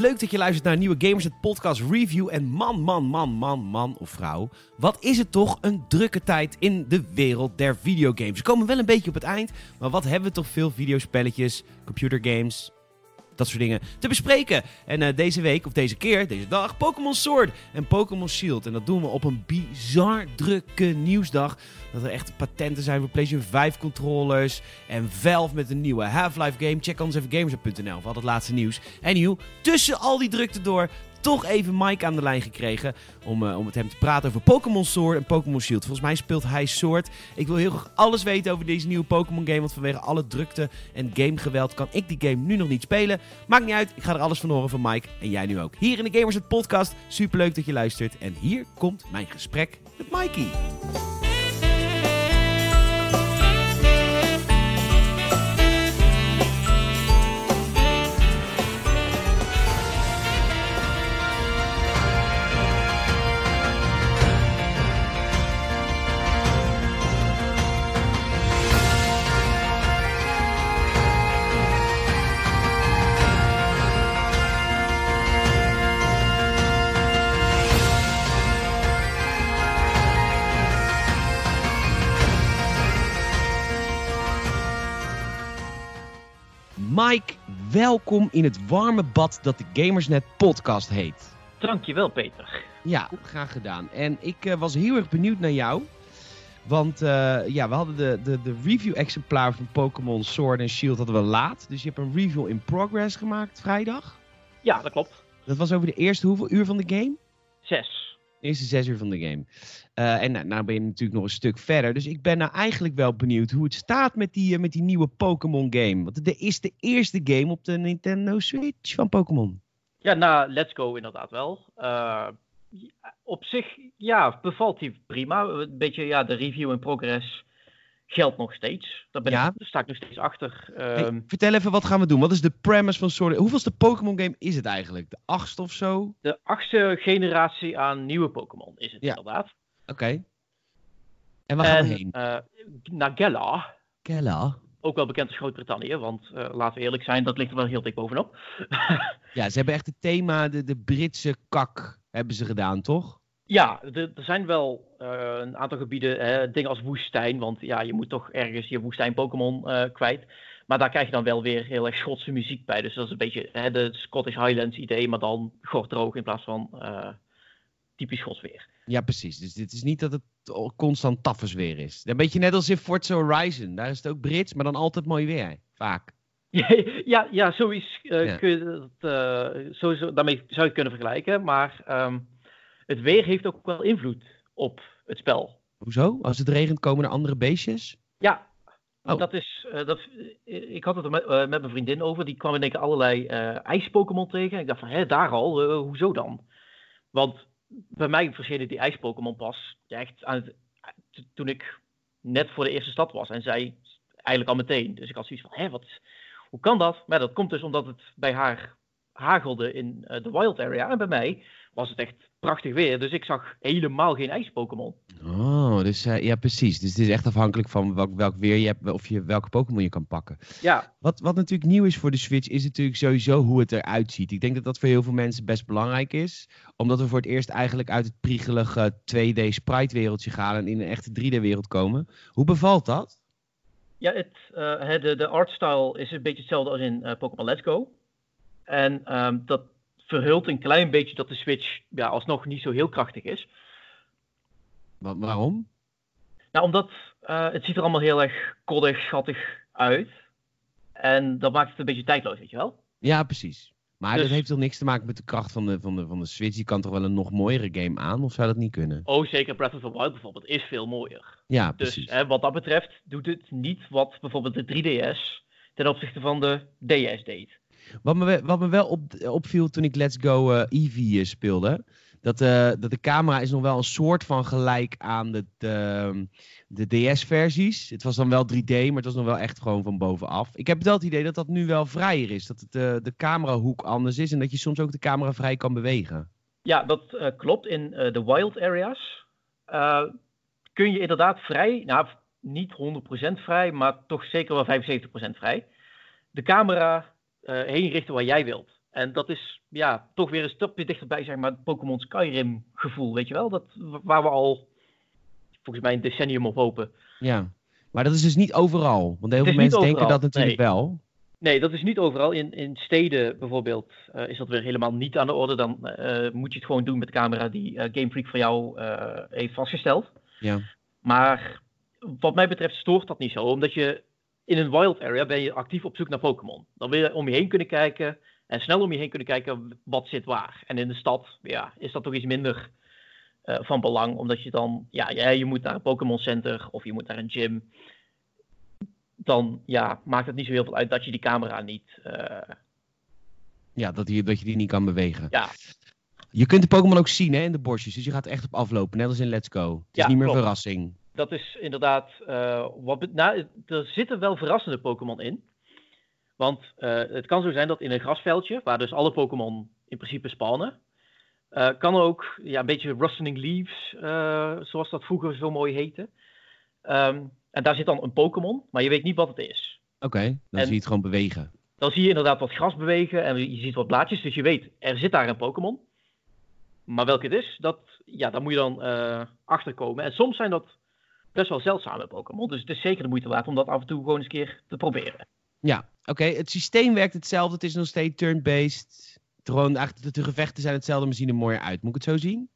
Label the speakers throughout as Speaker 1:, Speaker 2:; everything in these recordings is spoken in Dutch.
Speaker 1: Leuk dat je luistert naar nieuwe Gamers Podcast Review. En man, man, man, man, man of vrouw. Wat is het toch een drukke tijd in de wereld der videogames. We komen wel een beetje op het eind. Maar wat hebben we toch veel videospelletjes, computergames, dat soort dingen te bespreken. En uh, deze week, of deze keer, deze dag, Pokémon Sword en Pokémon Shield. En dat doen we op een bizar drukke nieuwsdag. Dat er echt patenten zijn voor PlayStation 5 controllers. En Valve met een nieuwe Half-Life game. Check anders even gamers.nl voor al het laatste nieuws. En nieuw, tussen al die drukte door toch even Mike aan de lijn gekregen om, uh, om met hem te praten over Pokémon Sword en Pokémon Shield. Volgens mij speelt hij Sword. Ik wil heel graag alles weten over deze nieuwe Pokémon game, want vanwege alle drukte en gamegeweld kan ik die game nu nog niet spelen. Maakt niet uit, ik ga er alles van horen van Mike en jij nu ook. Hier in de Gamers het podcast. Superleuk dat je luistert en hier komt mijn gesprek met Mikey. Mike, welkom in het warme bad dat de Gamersnet podcast heet.
Speaker 2: Dankjewel Peter.
Speaker 1: Ja, graag gedaan. En ik uh, was heel erg benieuwd naar jou. Want uh, ja, we hadden de, de, de review-exemplaar van Pokémon Sword en Shield hadden we laat. Dus je hebt een review in progress gemaakt vrijdag.
Speaker 2: Ja, dat klopt.
Speaker 1: Dat was over de eerste hoeveel uur van de game?
Speaker 2: Zes.
Speaker 1: Eerste zes uur van de game. Uh, en nou, nou, ben je natuurlijk nog een stuk verder. Dus ik ben nou eigenlijk wel benieuwd hoe het staat met die, uh, met die nieuwe Pokémon game. Want dit is de eerste game op de Nintendo Switch van Pokémon.
Speaker 2: Ja, na Let's Go inderdaad wel. Uh, op zich, ja, bevalt hij prima. Een beetje, ja, de review in progress geldt nog steeds. Daar, ben
Speaker 1: Ja.
Speaker 2: ik, daar sta ik nog steeds achter.
Speaker 1: Hey,
Speaker 2: Ehm,
Speaker 1: vertel even, wat gaan we doen? Wat is de premise van Sword? Hoeveelste Pokémon game is het eigenlijk? De achtste of zo? Oké.
Speaker 2: de achtste generatie aan nieuwe Pokémon is het
Speaker 1: Ja.
Speaker 2: inderdaad.
Speaker 1: En waar gaan
Speaker 2: en
Speaker 1: we heen?
Speaker 2: eh, Nagella,
Speaker 1: Kella.
Speaker 2: ook wel bekend als Groot-Brittannië, want eh, laten we eerlijk zijn, dat ligt er wel heel dik bovenop.
Speaker 1: Ja, ze hebben echt het thema, de, de Britse kak hebben ze gedaan, toch?
Speaker 2: Ja, er er zijn wel eh, een aantal gebieden, hè, dingen als woestijn, want ja, je moet toch ergens je woestijn-Pokémon eh, kwijt. Maar daar krijg je dan wel weer heel erg Schotse muziek bij. Dus dat is een beetje hè, de Scottish Highlands idee, maar dan gordroog in plaats van eh, typisch Schots weer.
Speaker 1: Ja, precies. Dus dit is niet dat het constant taffes weer is. Een beetje net als in Forza Horizon. Daar is het ook Brits, maar dan altijd mooi weer. Vaak.
Speaker 2: ja, ja,
Speaker 1: Ja.
Speaker 2: kun je eh, sowieso, daarmee zou je het kunnen vergelijken. Maar ehm, het weer heeft ook wel invloed op het spel.
Speaker 1: Hoezo? Als het regent komen er andere beestjes?
Speaker 2: Ja,
Speaker 1: Oh.
Speaker 2: dat is. eh, dat, eh, ik had het er met, eh, met mijn vriendin over. Die kwam in één keer allerlei eh ijs-Pokémon tegen. Ik dacht van, hé, daar al, hoezo dan? Want bij mij verschenen die ijs-Pokémon pas echt aan het, toen ik net voor de eerste stad was. En zij eigenlijk al meteen. Dus ik had zoiets van, hé, wat, hoe kan dat? Maar dat komt dus omdat het bij haar hagelde in de wild area. En bij mij was het echt prachtig weer. Dus ik zag helemaal geen ijs-Pokémon.
Speaker 1: Oh, dus eh, ja, precies. Dus het is echt afhankelijk van welk, welk weer je hebt of je welke Pokémon je kan pakken.
Speaker 2: Ja,
Speaker 1: Wat, wat natuurlijk nieuw is voor de Switch, is natuurlijk sowieso hoe het eruit ziet. Ik denk dat dat voor heel veel mensen best belangrijk is. Omdat we voor het eerst eigenlijk uit het priegelige 2D sprite-wereldje gaan en in een echte 3D-wereld komen. Hoe bevalt dat?
Speaker 2: Ja, het, eh, hè, de, de artstyle is een beetje hetzelfde als in eh, Pokémon Let's Go. En ehm, dat verhult een klein beetje dat de Switch ja, alsnog niet zo heel krachtig is.
Speaker 1: Wa- waarom?
Speaker 2: Nou, omdat eh, het ziet er allemaal heel erg koddig, schattig uit. En dat maakt het een beetje tijdloos, weet je wel?
Speaker 1: Ja, precies. Maar
Speaker 2: Dus-
Speaker 1: dat heeft toch niks te maken met de kracht van de, van, de, van de Switch? Die kan toch wel een nog mooiere game aan? Of zou dat niet kunnen?
Speaker 2: Oh, zeker Breath of the Wild bijvoorbeeld is veel mooier.
Speaker 1: Ja,
Speaker 2: Dus
Speaker 1: precies.
Speaker 2: hè, wat dat betreft doet het niet wat bijvoorbeeld de 3DS ten opzichte van de DS deed.
Speaker 1: Wat me, wat me wel op, opviel toen ik Let's Go eh, Eevee eh, speelde, dat, eh, dat de camera is nog wel een soort van gelijk aan de, de, de DS-versies. Het was dan wel 3D, maar het was nog wel echt gewoon van bovenaf. Ik heb wel het idee dat dat nu wel vrijer is. Dat het, de camerahoek anders is en dat je soms ook de camera vrij kan bewegen.
Speaker 2: Ja, dat klopt. In de wild areas kun je inderdaad vrij, nou niet 100% vrij, maar toch zeker wel 75% vrij, de camera heen richten waar jij wilt. En dat is ja, toch weer een stapje dichterbij, zeg maar, het Pokémon Skyrim gevoel, weet je wel? Dat, waar we al volgens mij een decennium op hopen.
Speaker 1: Ja, maar dat is dus niet overal. Want heel veel mensen denken dat natuurlijk wel.
Speaker 2: Nee, dat is niet overal. In, in steden bijvoorbeeld uh, is dat weer helemaal niet aan de orde. Dan uh, moet je het gewoon doen met de camera die uh, Game Freak voor jou heeft vastgesteld.
Speaker 1: Ja.
Speaker 2: Maar wat mij betreft stoort dat niet zo. Omdat je in een wild area ben je actief op zoek naar Pokémon. Dan wil je om je heen kunnen kijken en snel om je heen kunnen kijken wat zit waar. En in de stad ja, is dat toch iets minder van belang. Omdat je dan, ja, ja, je moet naar een Pokémon Center of je moet naar een gym dan ja, maakt het niet zo heel veel uit dat je die camera niet. Uh...
Speaker 1: Ja, dat, die, dat je die niet kan bewegen.
Speaker 2: Ja.
Speaker 1: Je kunt de Pokémon ook zien hè, in de bosjes, dus je gaat echt op aflopen, net als in Let's Go. Het is niet meer verrassing.
Speaker 2: Dat is inderdaad. Uh, wat, nou, er zitten wel verrassende Pokémon in. Want uh, het kan zo zijn dat in een grasveldje, waar dus alle Pokémon in principe spannen, kan ook ja, een beetje rustling leaves, zoals dat vroeger zo mooi heette. Um, en daar zit dan een Pokémon, maar je weet niet wat het is.
Speaker 1: Oké, dan zie je het gewoon bewegen.
Speaker 2: Dan zie je inderdaad wat gras bewegen en je ziet wat blaadjes. Dus je weet, er zit daar een Pokémon. Maar welke het is, dat, ja, daar moet je dan uh, achterkomen. En soms zijn dat best wel zeldzame Pokémon. Dus het is zeker de moeite waard om dat af en toe gewoon eens een keer te proberen.
Speaker 1: Ja, oké. Het systeem werkt hetzelfde. Het is nog steeds turn-based. Gewoon eigenlijk de, gevechten zijn hetzelfde, maar zien er mooier uit. Moet ik het zo zien?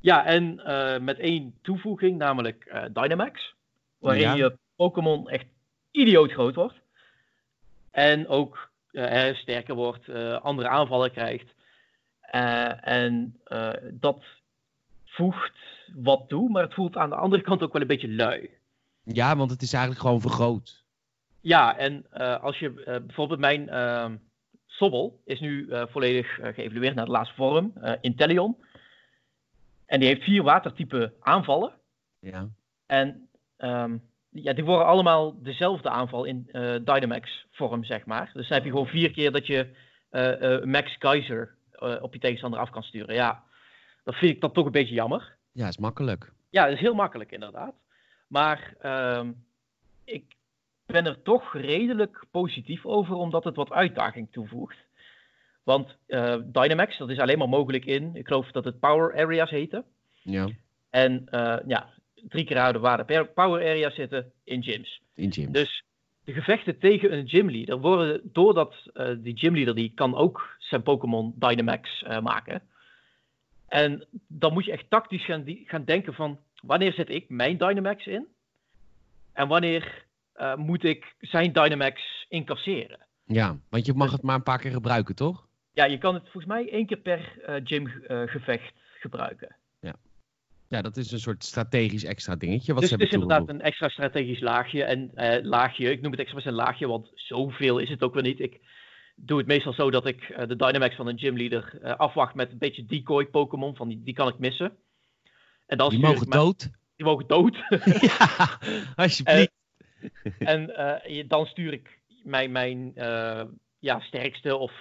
Speaker 2: Ja, en uh, met één toevoeging, namelijk uh, Dynamax. Waarin je Pokémon echt idioot groot wordt. En ook uh, sterker wordt, andere aanvallen krijgt. En dat voegt wat toe, maar het voelt aan de andere kant ook wel een beetje lui.
Speaker 1: Ja, want het is eigenlijk gewoon vergroot.
Speaker 2: Ja, en als je bijvoorbeeld mijn ehm, Sobbel is nu volledig geëvalueerd naar de laatste vorm, Intellion. En die heeft vier watertype aanvallen.
Speaker 1: Ja.
Speaker 2: En Um, ja, die worden allemaal dezelfde aanval in uh, Dynamax vorm, zeg maar. Dus dan heb je gewoon vier keer dat je uh, uh, Max Kaiser op je tegenstander af kan sturen. Ja, dat vind ik dan toch een beetje jammer.
Speaker 1: Ja, is makkelijk.
Speaker 2: Ja, dat is heel makkelijk inderdaad. Maar um, ik ben er toch redelijk positief over, omdat het wat uitdaging toevoegt. Want Dynamax, dat is alleen maar mogelijk in, ik geloof dat het Power Areas heette.
Speaker 1: Ja.
Speaker 2: En ja, drie keer houden waar de power area zitten in gyms.
Speaker 1: In gyms.
Speaker 2: Dus de gevechten tegen een gymleader worden, doordat uh, die gymleader die kan ook zijn Pokémon Dynamax maken. En dan moet je echt tactisch gaan, gaan denken van wanneer zet ik mijn Dynamax in? En wanneer uh, moet ik zijn Dynamax incasseren?
Speaker 1: Ja, want je mag het maar een paar keer gebruiken, toch?
Speaker 2: Ja, je kan het volgens mij één keer per gymgevecht gebruiken.
Speaker 1: Ja, dat is een soort strategisch extra dingetje. Wat
Speaker 2: dus
Speaker 1: ze
Speaker 2: het is inderdaad een extra strategisch laagje. En uh, laagje, ik noem het extra een laagje, want zoveel is het ook weer niet. Ik doe het meestal zo dat ik uh, de Dynamax van een gymleader uh, afwacht met een beetje decoy Pokémon. Van die, die kan ik missen.
Speaker 1: En dan die mogen dood.
Speaker 2: Die mogen dood.
Speaker 1: ja, alsjeblieft.
Speaker 2: en dan stuur ik mijn, mijn ja, sterkste of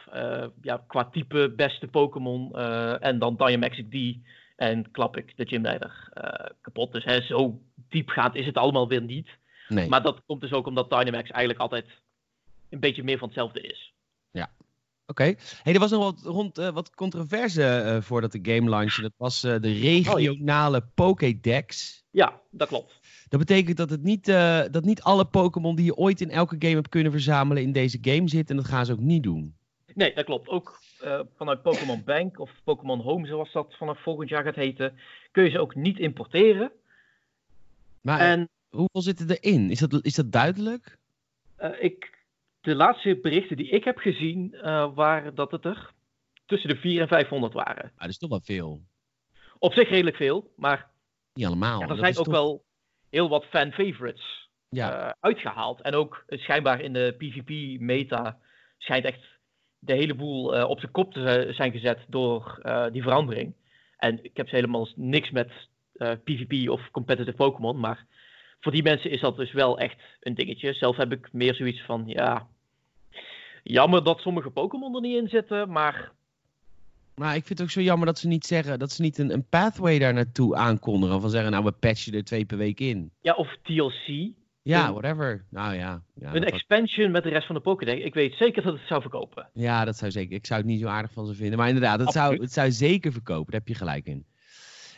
Speaker 2: ja, qua type beste Pokémon. en dan Dynamax ik die en klap ik de gymleider kapot. Dus hè, zo diepgaand is het allemaal weer niet.
Speaker 1: Nee.
Speaker 2: Maar dat komt dus ook omdat Dynamax eigenlijk altijd een beetje meer van hetzelfde is.
Speaker 1: Ja. Oké. Hey, er was nog wat, rond, uh, wat controverse uh, voordat de game launchte. Dat was de regionale oh, Pokédex.
Speaker 2: Ja, dat klopt.
Speaker 1: Dat betekent dat, het niet, dat niet alle Pokémon die je ooit in elke game hebt kunnen verzamelen in deze game zitten. En dat gaan ze ook niet doen.
Speaker 2: Nee, dat klopt. Ook vanuit Pokémon Bank of Pokémon Home, zoals dat vanaf volgend jaar gaat heten, kun je ze ook niet importeren.
Speaker 1: Maar en, hoeveel zitten erin? Is dat, is dat duidelijk?
Speaker 2: Ik, de laatste berichten die ik heb gezien uh, waren dat het er tussen de 400 en 500 waren.
Speaker 1: Ah, dat is toch wel veel.
Speaker 2: Op zich redelijk veel, maar
Speaker 1: niet allemaal.
Speaker 2: Ja, er zijn ook toch... wel heel wat fan favorites ja. uitgehaald. En ook schijnbaar in de PvP-meta schijnt echt de hele boel uh, op zijn kop te zijn gezet door uh, die verandering. En ik heb helemaal niks met uh, eh, PvP of competitive Pokémon, maar voor die mensen is dat dus wel echt een dingetje. Zelf heb ik meer zoiets van, ja, jammer dat sommige Pokémon er niet in zitten, maar...
Speaker 1: Maar ik vind het ook zo jammer dat ze niet zeggen, dat ze niet een, een pathway daar naartoe aankondigen. Van zeggen, nou we patchen er twee per week in.
Speaker 2: Ja, of TLC.
Speaker 1: Ja, whatever. Nou ja. ja,
Speaker 2: een
Speaker 1: was-
Speaker 2: expansion met de rest van de Pokédex. Ik weet zeker dat het zou verkopen.
Speaker 1: ja, dat zou zeker. Ik zou het niet zo aardig van ze vinden. Maar inderdaad, het zou, het zou zeker verkopen. Daar heb je gelijk in.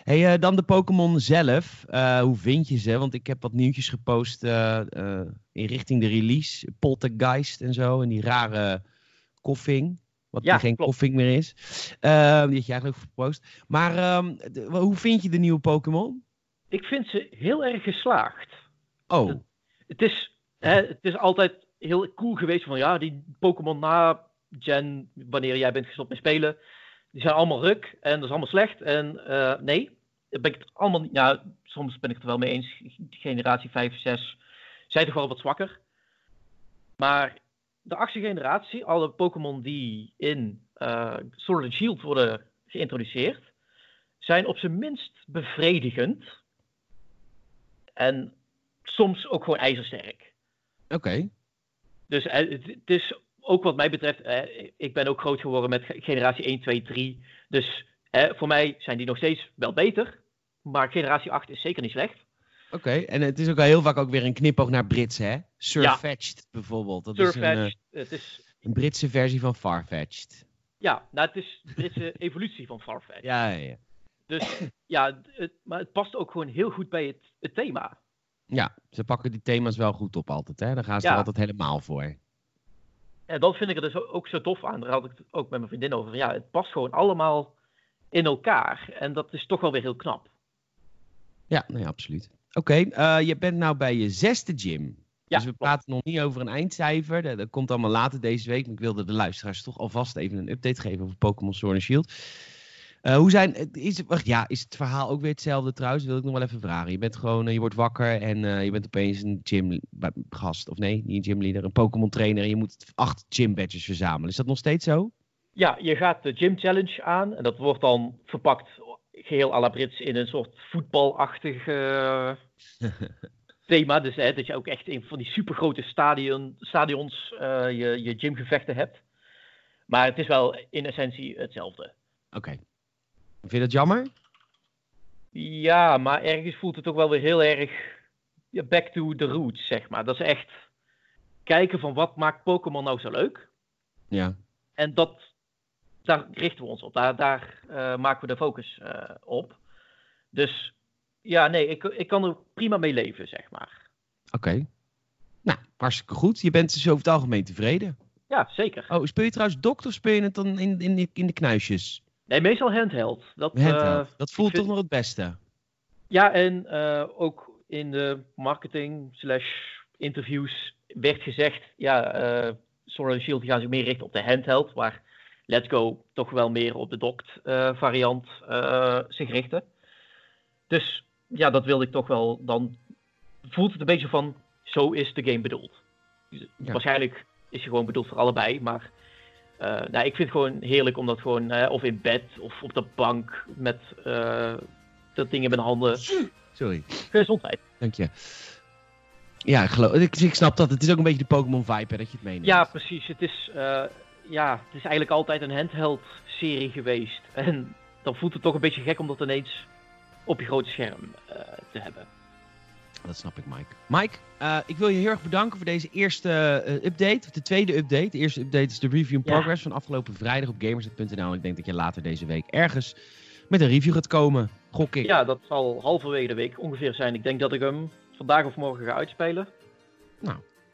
Speaker 1: Hey, eh, dan de Pokémon zelf. Eh, hoe vind je ze? Want ik heb wat nieuwtjes gepost eh, in richting de release. Poltergeist en zo. En die rare koffing. Wat
Speaker 2: Ja,
Speaker 1: die geen
Speaker 2: klopt.
Speaker 1: koffing meer is. Die had je eigenlijk ook gepost. Maar ehm, de- hoe vind je de nieuwe Pokémon?
Speaker 2: Ik vind ze heel erg geslaagd.
Speaker 1: Oh,
Speaker 2: Dat- Het is, hè, het is altijd heel cool geweest van ja, die Pokémon na Gen, wanneer jij bent gestopt met spelen, die zijn allemaal ruk en dat is allemaal slecht. En eh, nee, ben ik het allemaal niet. Ja, soms ben ik het er wel mee eens. Generatie 5, 6 zijn toch wel wat zwakker. Maar de achtste generatie, alle Pokémon die in eh Sword and Shield worden geïntroduceerd, zijn op zijn minst bevredigend. En soms ook gewoon ijzersterk.
Speaker 1: oké.
Speaker 2: Dus eh, het is ook wat mij betreft, eh, ik ben ook groot geworden met ge- generatie 1, 2, 3. Dus eh, voor mij zijn die nog steeds wel beter. Maar generatie 8 is zeker niet slecht.
Speaker 1: Oké, en het is ook al heel vaak ook weer een knipoog naar Brits, hè? Surfetched bijvoorbeeld. Dat is een, eh,
Speaker 2: Surfetched, het is,
Speaker 1: een Britse versie van Farfetched.
Speaker 2: ja, nou, het is de Britse evolutie van Farfetch.
Speaker 1: Ja, ja, ja.
Speaker 2: Dus ja, het, maar het past ook gewoon heel goed bij het, het thema.
Speaker 1: Ja, ze pakken die thema's wel goed op altijd, hè? Daar gaan ze
Speaker 2: Ja.
Speaker 1: er altijd helemaal voor.
Speaker 2: En dat vind ik er dus ook zo tof aan. Daar had ik het ook met mijn vriendin over. Ja, het past gewoon allemaal in elkaar. En dat is toch wel weer heel knap.
Speaker 1: Ja, nee, absoluut. Oké, eh, je bent nou bij je zesde gym.
Speaker 2: Ja,
Speaker 1: dus we
Speaker 2: klopt.
Speaker 1: praten nog niet over een eindcijfer. Dat, dat komt allemaal later deze week. Maar ik wilde de luisteraars toch alvast even een update geven over Pokémon Sword and Shield. Eh, hoe zijn, is, wacht, ja, is het verhaal ook weer hetzelfde trouwens? Wil ik nog wel even vragen. Je bent gewoon, eh, je wordt wakker en eh, je bent opeens een gymgast. Of nee, niet een gymleader, een Pokémon trainer. En je moet acht gym badges verzamelen. Is dat nog steeds zo?
Speaker 2: Ja, je gaat de Gym Challenge aan. En dat wordt dan verpakt geheel à la Brits in een soort voetbalachtig thema. Dus hè, dat je ook echt in van die supergrote stadion, stadions je, je gymgevechten hebt. Maar het is wel in essentie hetzelfde.
Speaker 1: Oké. Vind je dat jammer?
Speaker 2: Ja, maar ergens voelt het ook wel weer heel erg back to the roots, zeg maar. Dat is echt kijken van wat maakt Pokémon nou zo leuk.
Speaker 1: Ja.
Speaker 2: En dat, daar richten we ons op. Daar, daar eh, maken we de focus eh, op. Dus ja, nee, ik, ik kan er prima mee leven, zeg maar.
Speaker 1: Oké. Nou, hartstikke goed. Je bent dus over het algemeen tevreden.
Speaker 2: Ja, zeker.
Speaker 1: Oh, speel je trouwens dokter of speel je het dan in, in, de- in de knuisjes?
Speaker 2: Nee, meestal handheld. Dat, eh,
Speaker 1: dat voelt
Speaker 2: vind-
Speaker 1: toch nog het beste.
Speaker 2: Ja, en eh, ook in de marketing slash interviews werd gezegd, ja, Sword and Shield gaan zich meer richten op de handheld, waar Let's Go toch wel meer op de docked variant zich richten. Dus ja, dat wilde ik toch wel, dan voelt het een beetje van, zo is de game bedoeld.
Speaker 1: Ja.
Speaker 2: Waarschijnlijk is hij gewoon bedoeld voor allebei, maar eh, nou, ik vind het gewoon heerlijk om dat gewoon, eh, of in bed of op de bank met eh, dat ding in mijn handen.
Speaker 1: Sorry,
Speaker 2: Gezondheid.
Speaker 1: dank je. Ja, ik, geloof, ik, ik snap dat. Het is ook een beetje de Pokémon vibe hè, dat je het meeneemt.
Speaker 2: Ja, precies. Het is, ja, het is eigenlijk altijd een handheld-serie geweest. En dan voelt het toch een beetje gek om dat ineens op je grote scherm te hebben.
Speaker 1: Dat snap ik, Mike. Mike, eh, ik wil je heel erg bedanken voor deze eerste eh, update. Of de tweede update. De eerste update is de review in
Speaker 2: Ja.
Speaker 1: progress van afgelopen vrijdag op gamersnet.nl. Ik denk dat je later deze week ergens met een review gaat komen. Gok ik.
Speaker 2: Ja, dat zal halverwege de week ongeveer zijn. Ik denk dat ik hem vandaag of morgen ga uitspelen.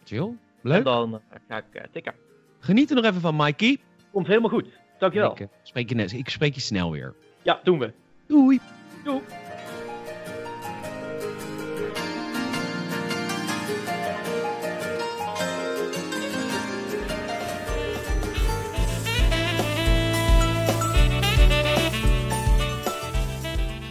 Speaker 1: Chill.
Speaker 2: En
Speaker 1: Leuk.
Speaker 2: dan eh, ga ik tikken.
Speaker 1: Geniet er nog even van, Mikey.
Speaker 2: Komt helemaal goed. Dankjewel.
Speaker 1: Ik, spreek je, ik spreek je snel weer.
Speaker 2: Ja, doen we.
Speaker 1: Doei.
Speaker 2: Doei.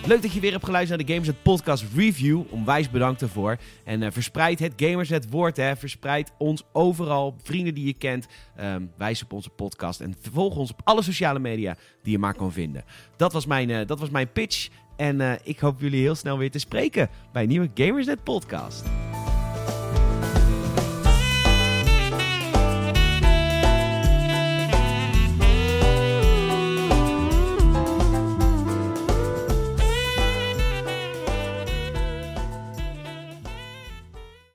Speaker 1: Leuk dat je weer hebt geluisterd naar de Gamersnet Podcast Review. Onwijs bedankt daarvoor. En eh, verspreid het Gamersnet woord. Hè. Verspreid ons overal. Vrienden die je kent. ehm, wijs op onze podcast. En volg ons op alle sociale media die je maar kan vinden. Dat was mijn, eh, dat was mijn pitch. En eh, ik hoop jullie heel snel weer te spreken bij een nieuwe Gamersnet Podcast.